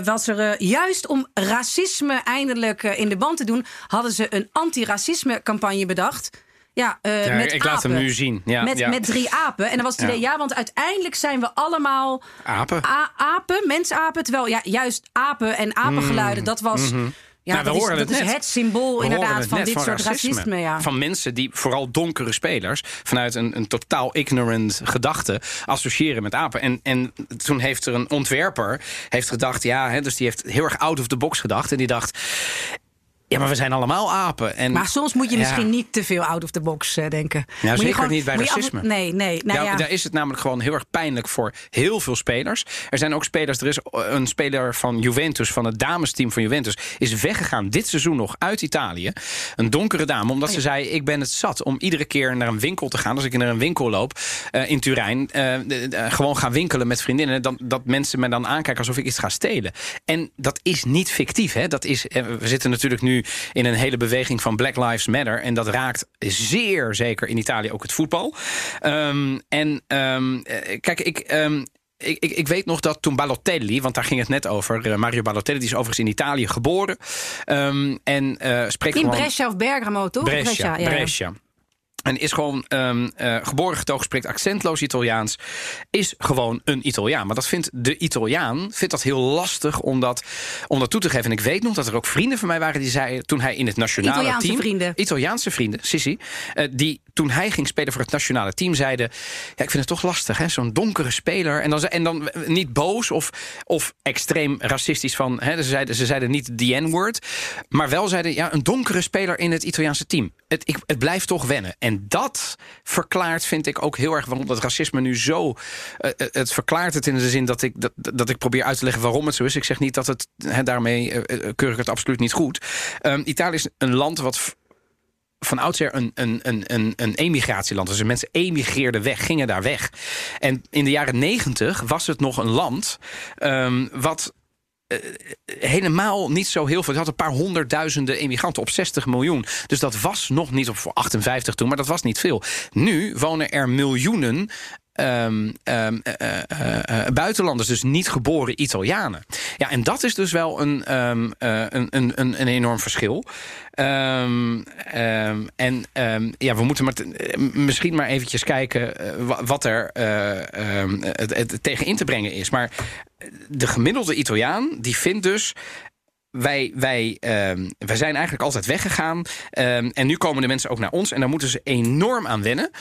was er juist om racisme eindelijk in de band te doen, hadden ze een anti-racisme campagne bedacht. Ja, eh, Ja, met ik laat hem nu zien. Ja, met, ja. met drie apen. En dan was het idee, ja, want uiteindelijk zijn we allemaal Apen. A- apen, mensapen. Terwijl ja, juist apen en apengeluiden, dat was. Ja, Nou, we dat, is, dat het is het symbool We inderdaad het van dit soort racisme. ja. Van mensen die, vooral donkere spelers, vanuit een, een totaal ignorant gedachte associëren met apen. En, en toen heeft er een ontwerper heeft gedacht, ja, hè, dus die heeft heel erg out of the box gedacht. En die dacht. Ja, maar we zijn allemaal apen. En, Maar soms moet je Ja. misschien niet te veel out of the box eh, denken. Je zeker gewoon- niet bij af- racisme. nee, nee. Nou, ja, ja. Daar is het namelijk gewoon heel erg pijnlijk voor heel veel spelers. Er zijn ook spelers. Er is een speler van Juventus, van het damesteam van Juventus, is weggegaan dit seizoen nog uit Italië. Een donkere dame, omdat Oh ze zei: Ik ben het zat om iedere keer naar een winkel te gaan. Als ik naar een winkel loop eh, in Turijn, eh, gewoon gaan winkelen met vriendinnen. Dan, dat mensen me dan aankijken alsof ik iets ga stelen. En dat is niet fictief. Hè? Dat is, eh, we zitten natuurlijk nu in een hele beweging van Black Lives Matter. En dat raakt zeer zeker in Italië ook het voetbal. Ehm, en ehm, eh, kijk, ik. ehm, ik, ik, ik weet nog dat toen Balotelli, want daar ging het net over. eh, Mario Balotelli, die is overigens in Italië geboren. En eh spreekt In gewoon... Brescia of Bergamo, toch? Brescia, ja, ja. Brescia. En is gewoon ehm, eh, geboren getogen, spreekt accentloos Italiaans. Is gewoon een Italiaan. Maar dat vindt de Italiaan vindt dat heel lastig om dat, om dat toe te geven. En ik weet nog dat er ook vrienden van mij waren die zeiden toen hij in het nationale Italiaanse team. vrienden. Italiaanse vrienden, Sissi. eh, die toen hij ging spelen voor het nationale team zeiden. Ja, ik vind het toch lastig, hè? Zo'n donkere speler. En dan, en dan niet boos of, of extreem racistisch van. Hè, ze, zeiden, ze zeiden niet the N-word. Maar wel zeiden, ja, een donkere speler in het Italiaanse team. Het, ik, het blijft toch wennen. En dat verklaart, vind ik ook heel erg waarom dat racisme nu zo. eh, eh, het verklaart het in de zin dat ik, dat, dat ik probeer uit te leggen waarom het zo is. Ik zeg niet dat het. Hè, daarmee eh, eh, keur ik het absoluut niet goed. Ehm, Italië is een land wat van oudsher een, een, een, een, emigratieland. Dus mensen emigreerden weg, gingen daar weg. En in de jaren negentig was het nog een land ehm, wat eh, helemaal niet zo heel veel. Het had een paar honderdduizenden emigranten op 60 miljoen. Dus dat was nog niet op voor 58 toen, maar dat was niet veel. Nu wonen er miljoenen. Ehm, ehm, eh, eh, eh, buitenlanders, dus niet geboren Italianen. Ja, en dat is dus wel een, ehm, eh, een, een, een, enorm verschil. En ja, we moeten maar misschien maar eventjes kijken wa- wat er het tegen in te brengen is. Maar de gemiddelde Italiaan die vindt dus. Wij, wij, ehm, wij zijn eigenlijk altijd weggegaan. Ehm, en nu komen de mensen ook naar ons. En daar moeten ze enorm aan wennen.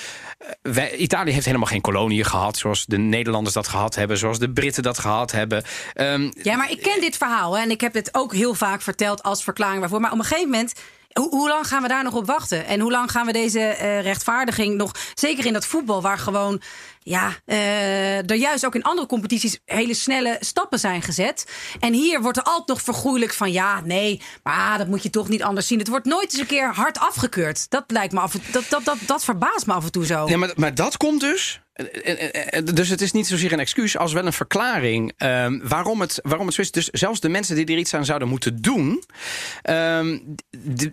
Eh, Italië heeft helemaal geen koloniën gehad. Zoals de Nederlanders dat gehad hebben. Zoals de Britten dat gehad hebben. Ehm, Ja, maar ik ken dit verhaal hè, en ik heb dit ook heel vaak verteld als verklaring waarvoor. Maar op een gegeven moment. Hoe lang gaan we daar nog op wachten? En hoe lang gaan we deze eh, rechtvaardiging nog... zeker in dat voetbal waar gewoon... ja, eh, er juist ook in andere competities... hele snelle stappen zijn gezet. En hier wordt er altijd nog vergoeilijk van... ja, nee, maar dat moet je toch niet anders zien. Het wordt nooit eens een keer hard afgekeurd. Dat lijkt me af en dat, dat, dat, dat verbaast me af en toe zo. Ja, maar, maar dat komt dus. Dus het is niet zozeer een excuus als wel een verklaring ehm, waarom, het, waarom het is. Dus zelfs de mensen die er iets aan zouden moeten doen, ehm,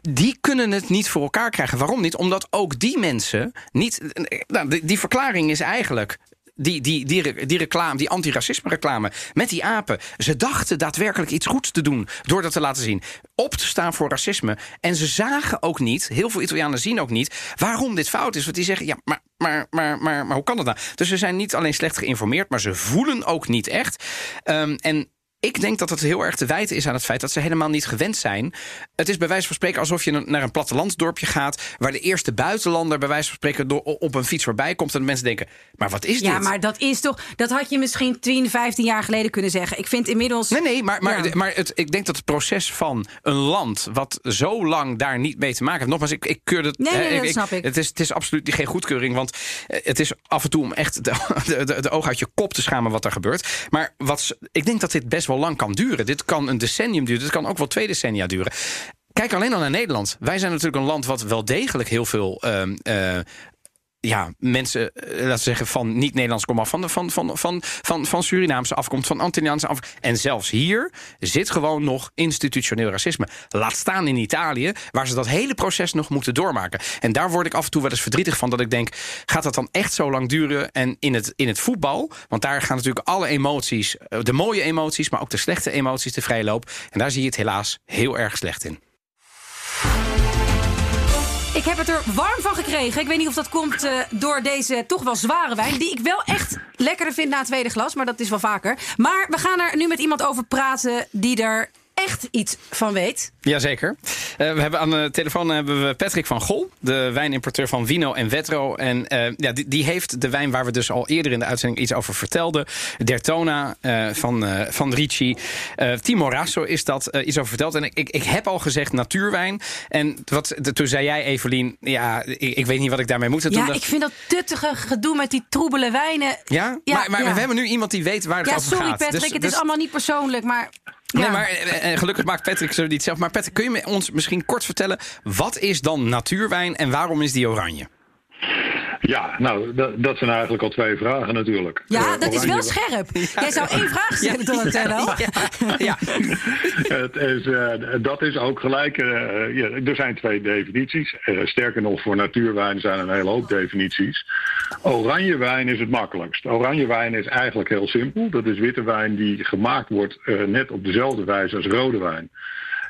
die kunnen het niet voor elkaar krijgen. Waarom niet? Omdat ook die mensen niet. Nou, die, die verklaring is eigenlijk. Die, die, die, die reclame, die antiracisme reclame met die apen. Ze dachten daadwerkelijk iets goeds te doen door dat te laten zien. Op te staan voor racisme. En ze zagen ook niet, heel veel Italianen zien ook niet, waarom dit fout is. Want die zeggen, ja, maar, maar, maar, maar, maar hoe kan dat nou? Dus ze zijn niet alleen slecht geïnformeerd, maar ze voelen ook niet echt. Ehm, en ik denk dat het heel erg te wijten is aan het feit dat ze helemaal niet gewend zijn. Het is bij wijze van spreken alsof je naar een plattelandsdorpje gaat. waar de eerste buitenlander bij wijze van spreken door, op een fiets voorbij komt. en de mensen denken: maar wat is Ja, dit? maar dat is toch. Dat had je misschien 10, 15 jaar geleden kunnen zeggen. Ik vind inmiddels. Nee, nee, maar, maar, Ja. maar het, ik denk dat het proces van een land wat zo lang daar niet mee te maken heeft. Nogmaals, ik, ik keur het. Nee, nee, hè, dat snap ik. Het is, het is absoluut geen goedkeuring, want eh, het is af en toe om echt de, de, de, de oog uit je kop te schamen wat er gebeurt. Maar wat, ik denk dat dit best wel lang kan duren. Dit kan een decennium duren, dit kan ook wel twee decennia duren. Kijk alleen al naar Nederland. Wij zijn natuurlijk een land wat wel degelijk heel veel. ehm, eh, ja, mensen, eh, laten zeggen, van niet-Nederlands komaf, van, van, van, van, van, van Surinaamse afkomst, van Antilliaanse afkomst. En zelfs hier zit gewoon nog institutioneel racisme. Laat staan in Italië, waar ze dat hele proces nog moeten doormaken. En daar word ik af en toe wel eens verdrietig van, dat ik denk, gaat dat dan echt zo lang duren? En in het, in het voetbal, want daar gaan natuurlijk alle emoties, eh, de mooie emoties, maar ook de slechte emoties de vrije loop. En daar zie je het helaas heel erg slecht in. Ik heb het er warm van gekregen. Ik weet niet of dat komt eh, door deze toch wel zware wijn. Die ik wel echt lekkerder vind na het tweede glas. Maar dat is wel vaker. Maar we gaan er nu met iemand over praten die er echt iets van weet. Jazeker. Eh we hebben aan de telefoon hebben we Patrick van Gol, de wijnimporteur van Vino en Vetro. En eh, ja, die, die heeft de wijn waar we dus al eerder in de uitzending iets over vertelden. Dertona eh, van, eh, van Ricci. Eh, Timo Rasso is dat eh, iets over verteld. En ik, ik, ik heb al gezegd natuurwijn. En wat, de- toen zei jij, Evelien, ja, ik, ik weet niet wat ik daarmee moet. En toen Ja, dacht- ik vind dat tuttige gedoe met die troebele wijnen. ja? Ja, maar, maar ja. we hebben nu iemand die weet waar het Ja, over sorry gaat. Patrick, Dus- het dus- is allemaal niet persoonlijk, maar... Nee, maar eh, eh, gelukkig maakt Patrick ze niet zelf. Maar Patrick, kun je ons misschien kort vertellen... wat is dan natuurwijn en waarom is die oranje? Ja, nou, dat, dat zijn eigenlijk al twee vragen natuurlijk. Ja, Eh, dat is wel oranje- scherp. Jij zou één vraag stellen tot het wel. Ja, Het is, eh, dat is ook gelijk. eh, ja, er zijn twee definities. Sterker nog, voor natuurwijn zijn er een hele hoop definities. Oranjewijn is het makkelijkst. Oranjewijn is eigenlijk heel simpel. Dat is witte wijn die gemaakt wordt eh, net op dezelfde wijze als rode wijn.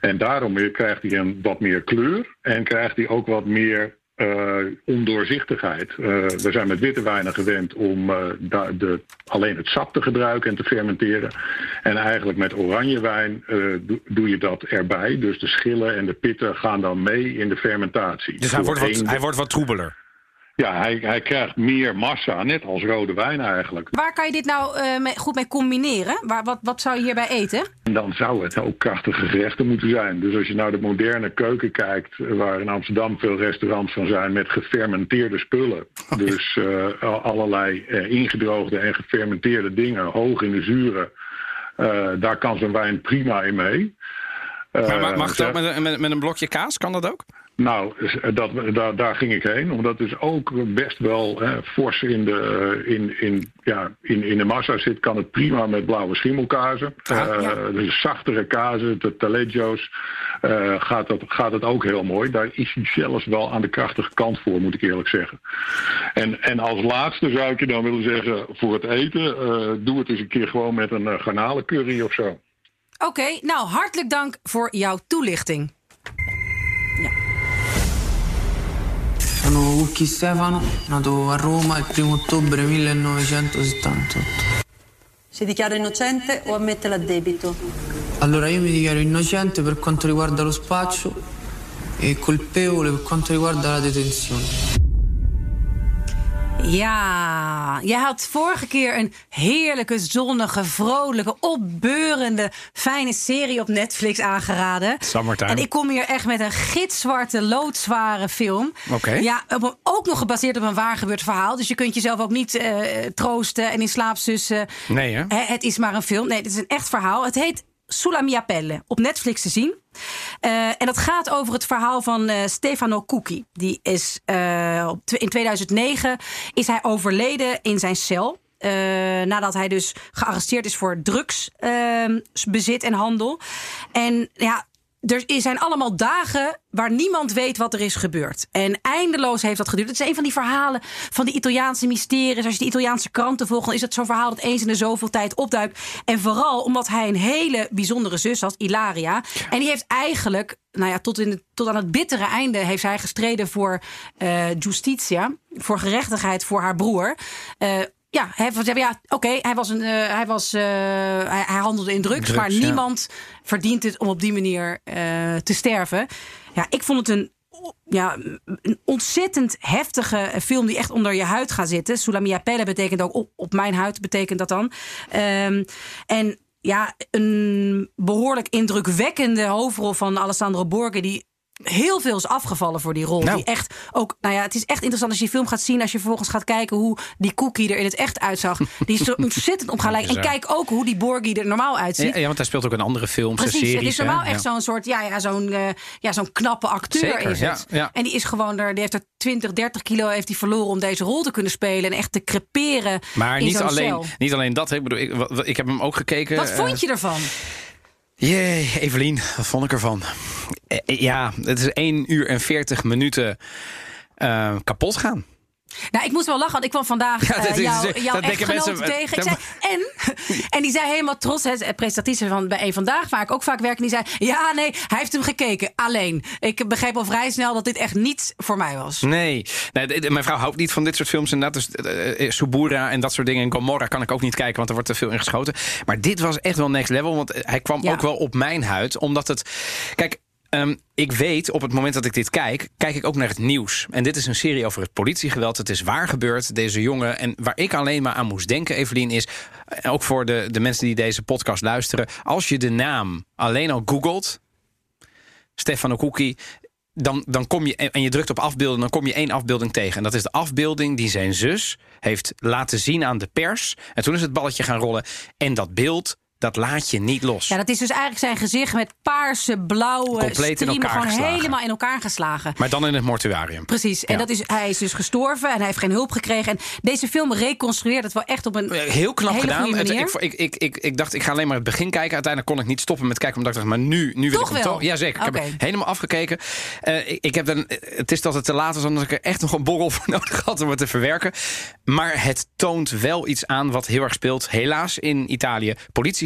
En daarom krijgt hij een wat meer kleur en krijgt hij ook wat meer eh, ondoorzichtigheid. Eh, we zijn met witte wijnen gewend om eh, de, alleen het sap te gebruiken en te fermenteren. En eigenlijk met oranjewijn eh, doe, doe je dat erbij. Dus de schillen en de pitten gaan dan mee in de fermentatie. dus hij wordt, wat, hij wordt wat troebeler. Ja, hij, hij krijgt meer massa, net als rode wijn eigenlijk. Waar kan je dit nou eh, mee- goed mee combineren? Waar, wat, wat zou je hierbij eten? En dan zou het ook krachtige gerechten moeten zijn. Dus als je naar de moderne keuken kijkt, eh, waar in Amsterdam veel restaurants van zijn met gefermenteerde spullen. Dus eh, al- allerlei eh, ingedroogde en gefermenteerde dingen, hoog in de zuren. eh, daar kan zo'n wijn prima in mee. Maar Eh, ma- mag het ja. ook met, met een blokje kaas? Kan dat ook? Nou, dat, daar, daar ging ik heen. Omdat het ook best wel hè, fors in de, in, in, ja, in, in de massa zit, kan het prima met blauwe schimmelkazen. Ah, Eh, ja. Dus zachtere kazen, de taleggio's, eh, gaat, dat, gaat het ook heel mooi. Daar is hij zelfs wel aan de krachtige kant voor, moet ik eerlijk zeggen. En, en als laatste zou ik je dan willen zeggen, voor het eten, eh, doe het eens een keer gewoon met een eh, garnalencurry of zo. Oké, nou hartelijk dank voor jouw toelichting. Cucchi Stefano, nato a Roma il 1 ottobre 1978. Si dichiara innocente o ammette l'addebito? Allora io mi dichiaro innocente per quanto riguarda lo spaccio e colpevole per quanto riguarda la detenzione. Ja, jij had vorige keer een heerlijke, zonnige, vrolijke, opbeurende, fijne serie op Netflix aangeraden. Summertime. En ik kom hier echt met een gitzwarte, loodzware film. Oké. Ja, ook nog gebaseerd op een waar gebeurd verhaal. Dus je kunt jezelf ook niet eh, troosten en in slaap sussen. Nee? Hè, het is maar een film. Nee, dit is een echt verhaal. Het heet Sulla mia pelle. Op Netflix te zien. Eh, en dat gaat over het verhaal van eh, Stefano Cucchi. Die is eh, in 2009 is hij overleden in zijn cel. Nadat hij dus gearresteerd is voor drugsbezit en handel. En ja, er zijn allemaal dagen waar niemand weet wat er is gebeurd. En eindeloos heeft dat geduurd. Het is een van die verhalen van die Italiaanse mysteries. Als je de Italiaanse kranten volgt, dan is het zo'n verhaal dat eens in de zoveel tijd opduikt. En vooral omdat hij een hele bijzondere zus had, Ilaria. En die heeft eigenlijk, nou ja, tot, in tot aan het bittere einde heeft hij gestreden voor eh justitia. Voor gerechtigheid voor haar broer. Eh, ja, hij, ja oké, hij, was een, eh, hij, was, eh, hij, hij handelde in drugs, Drugs, maar ja. niemand verdient het om op die manier eh, te sterven. Ja, ik vond het een, ja, een ontzettend heftige film die echt onder je huid gaat zitten. Sulamia pelle betekent ook op, op mijn huid, betekent dat dan. Ehm, en ja, een behoorlijk indrukwekkende hoofdrol van Alessandro Borghi... die heel veel is afgevallen voor die rol. Nou. Die echt ook, nou ja, het is echt interessant als je die film gaat zien. Als je vervolgens gaat kijken hoe die Cookie er in het echt uitzag. Die is zo ontzettend op gaan lijken. En kijk ook hoe die Borghi er normaal uitziet. Ja, ja, want hij speelt ook in andere films en Precies, series. het is hè? normaal Ja. echt zo'n soort, ja, ja, zo'n eh, ja, zo'n knappe acteur Zeker, is het. ja. En die is gewoon er, die heeft er 20, 30 kilo heeft hij verloren om deze rol te kunnen spelen. En echt te creperen Maar in niet alleen, cel. niet alleen dat. hè. Ik, bedoel, ik, heb hem ook gekeken. Wat eh, vond je ervan? Jee, Evelien, wat vond ik ervan? Eh, eh, Ja, het is 1 uur en 40 minuten eh, kapot gaan. Nou, ik moest wel lachen, want ik kwam vandaag Ja, eh, dat jou, jouw mensen- tegen. Ik zei, en? En die zei helemaal trots, hè, presentatrice van bij een Vandaag, waar ik ook vaak werk. En die zei, ja, nee, hij heeft hem gekeken, alleen. Ik begreep al vrij snel dat dit echt niet voor mij was. Nee, mijn vrouw houdt niet van dit soort films. En dat is eh, eh, Subura en dat soort dingen. En Gomorra kan ik ook niet kijken, want er wordt te veel in geschoten. Maar dit was echt wel next level, want hij kwam Ja. ook wel op mijn huid. Omdat het... Kijk, ehm, ik weet op het moment dat ik dit kijk, kijk ik ook naar het nieuws. En dit is een serie over het politiegeweld. Het is waar gebeurd, deze jongen. En waar ik alleen maar aan moest denken, Evelien, is... eh, ook voor de, de mensen die deze podcast luisteren... als je de naam alleen al googelt... Stefano Kuki, dan, dan kom je en je drukt op afbeelden, dan kom je één afbeelding tegen. En dat is de afbeelding die zijn zus heeft laten zien aan de pers. En toen is het balletje gaan rollen. En dat beeld, dat laat je niet los. Ja, dat is dus eigenlijk zijn gezicht met paarse, blauwe Compleet striemen gewoon geslagen. helemaal in elkaar geslagen. Maar dan in het mortuarium. Precies. En dat is, hij is dus gestorven en hij heeft geen hulp gekregen. En deze film reconstrueert het wel echt op een Heel knap hele gedaan. Het- ik, ik, ik, ik, ik dacht, ik ga alleen maar het begin kijken. Uiteindelijk kon ik niet stoppen met kijken. Omdat ik dacht, maar nu, nu wil Toch ik hem wel? toch. Ja, zeker. Ik heb hem helemaal afgekeken. Eh, ik, ik heb dan, het is dat het te laat is, omdat ik er echt nog een borrel voor nodig had om het te verwerken. Maar het toont wel iets aan wat heel erg speelt. Helaas in Italië.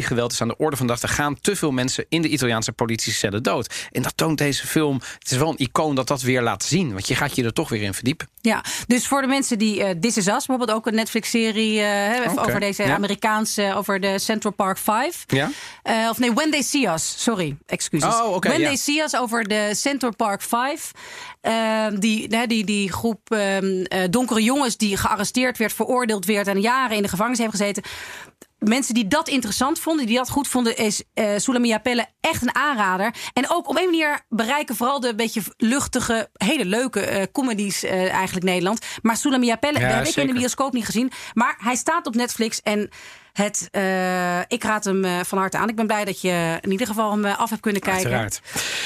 Politiegeweld is aan de orde van de dag. Er gaan te veel mensen in de Italiaanse politiecellen dood. En dat toont deze film. Het is wel een icoon dat dat weer laat zien. Want je gaat je er toch weer in verdiepen. Ja, dus voor de mensen die eh This Is Us, bijvoorbeeld ook een Netflix-serie eh, over deze ja. Amerikaanse, over de Central Park 5. Ja? Eh, of nee, When They See Us. Sorry, excuses. Oh, oké, When ja. They See Us over de Central Park 5. Ehm, die, hè, die, die groep ehm, eh, donkere jongens die gearresteerd werd, veroordeeld werd en jaren in de gevangenis heeft gezeten. Mensen die dat interessant vonden, die dat goed vonden, is eh Sulamia Pelle echt een aanrader. En ook op een manier bereiken vooral de beetje luchtige, hele leuke eh, comedies eh, eigenlijk Nederland. Maar Sulamia Pelle, Ja, dat heb ik in de bioscoop niet gezien. Maar hij staat op Netflix en het, eh, ik raad hem eh, van harte aan. Ik ben blij dat je in ieder geval hem eh, af hebt kunnen kijken. Uiteraard.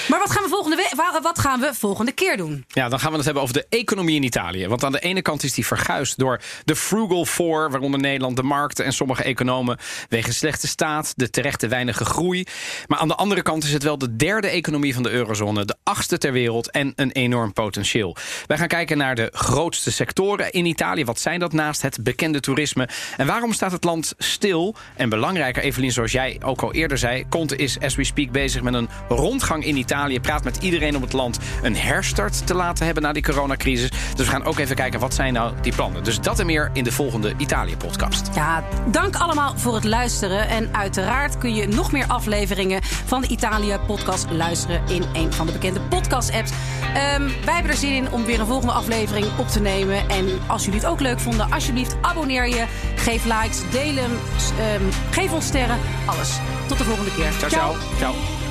Maar wat gaan we volgende, wat gaan we volgende keer doen? Ja, dan gaan we het hebben over de economie in Italië. Want aan de ene kant is die verguisd door de Frugal Four, waaronder Nederland, de markten en sommige economen wegens slechte staat, de terechte weinige groei. Maar aan de andere kant is het wel de derde economie van de eurozone, de achtste ter wereld en een enorm potentieel. Wij gaan kijken naar de grootste sectoren in Italië. Wat zijn dat naast het bekende toerisme? En waarom staat het land stil? En belangrijker, Evelien, zoals jij ook al eerder zei, Conte is as we speak bezig met een rondgang in Italië. Praat met iedereen op het land een herstart te laten hebben na die coronacrisis. Dus we gaan ook even kijken wat zijn nou die plannen. Dus dat en meer in de volgende Italië-podcast. Ja, dank allemaal voor het luisteren. En uiteraard kun je nog meer afleveringen van de Italië-podcast luisteren in een van de bekende podcast-apps. Ehm, wij hebben er zin in om weer een volgende aflevering op te nemen. En als jullie het ook leuk vonden, alsjeblieft abonneer je. Geef likes, ehm, geef ons sterren. Alles. Tot de volgende keer. Ciao, ciao. ciao.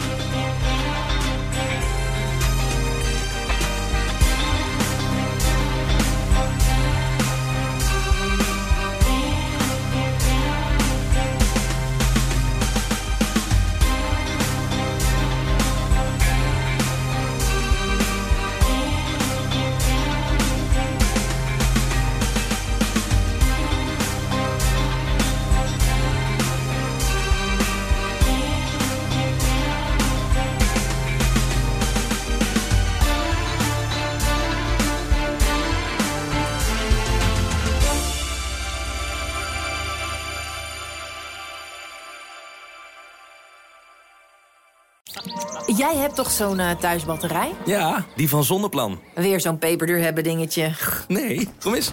Hebt toch zo'n eh, thuisbatterij? Ja, die van Zonneplan. Weer zo'n peperduur hebben dingetje. Nee, kom eens.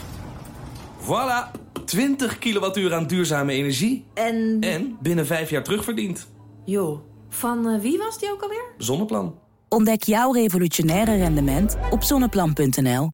Voilà, 20 kilowattuur aan duurzame energie. En... En binnen vijf jaar terugverdiend. Joh, van eh, wie was die ook alweer? Zonneplan. Ontdek jouw revolutionaire rendement op zonneplan.nl.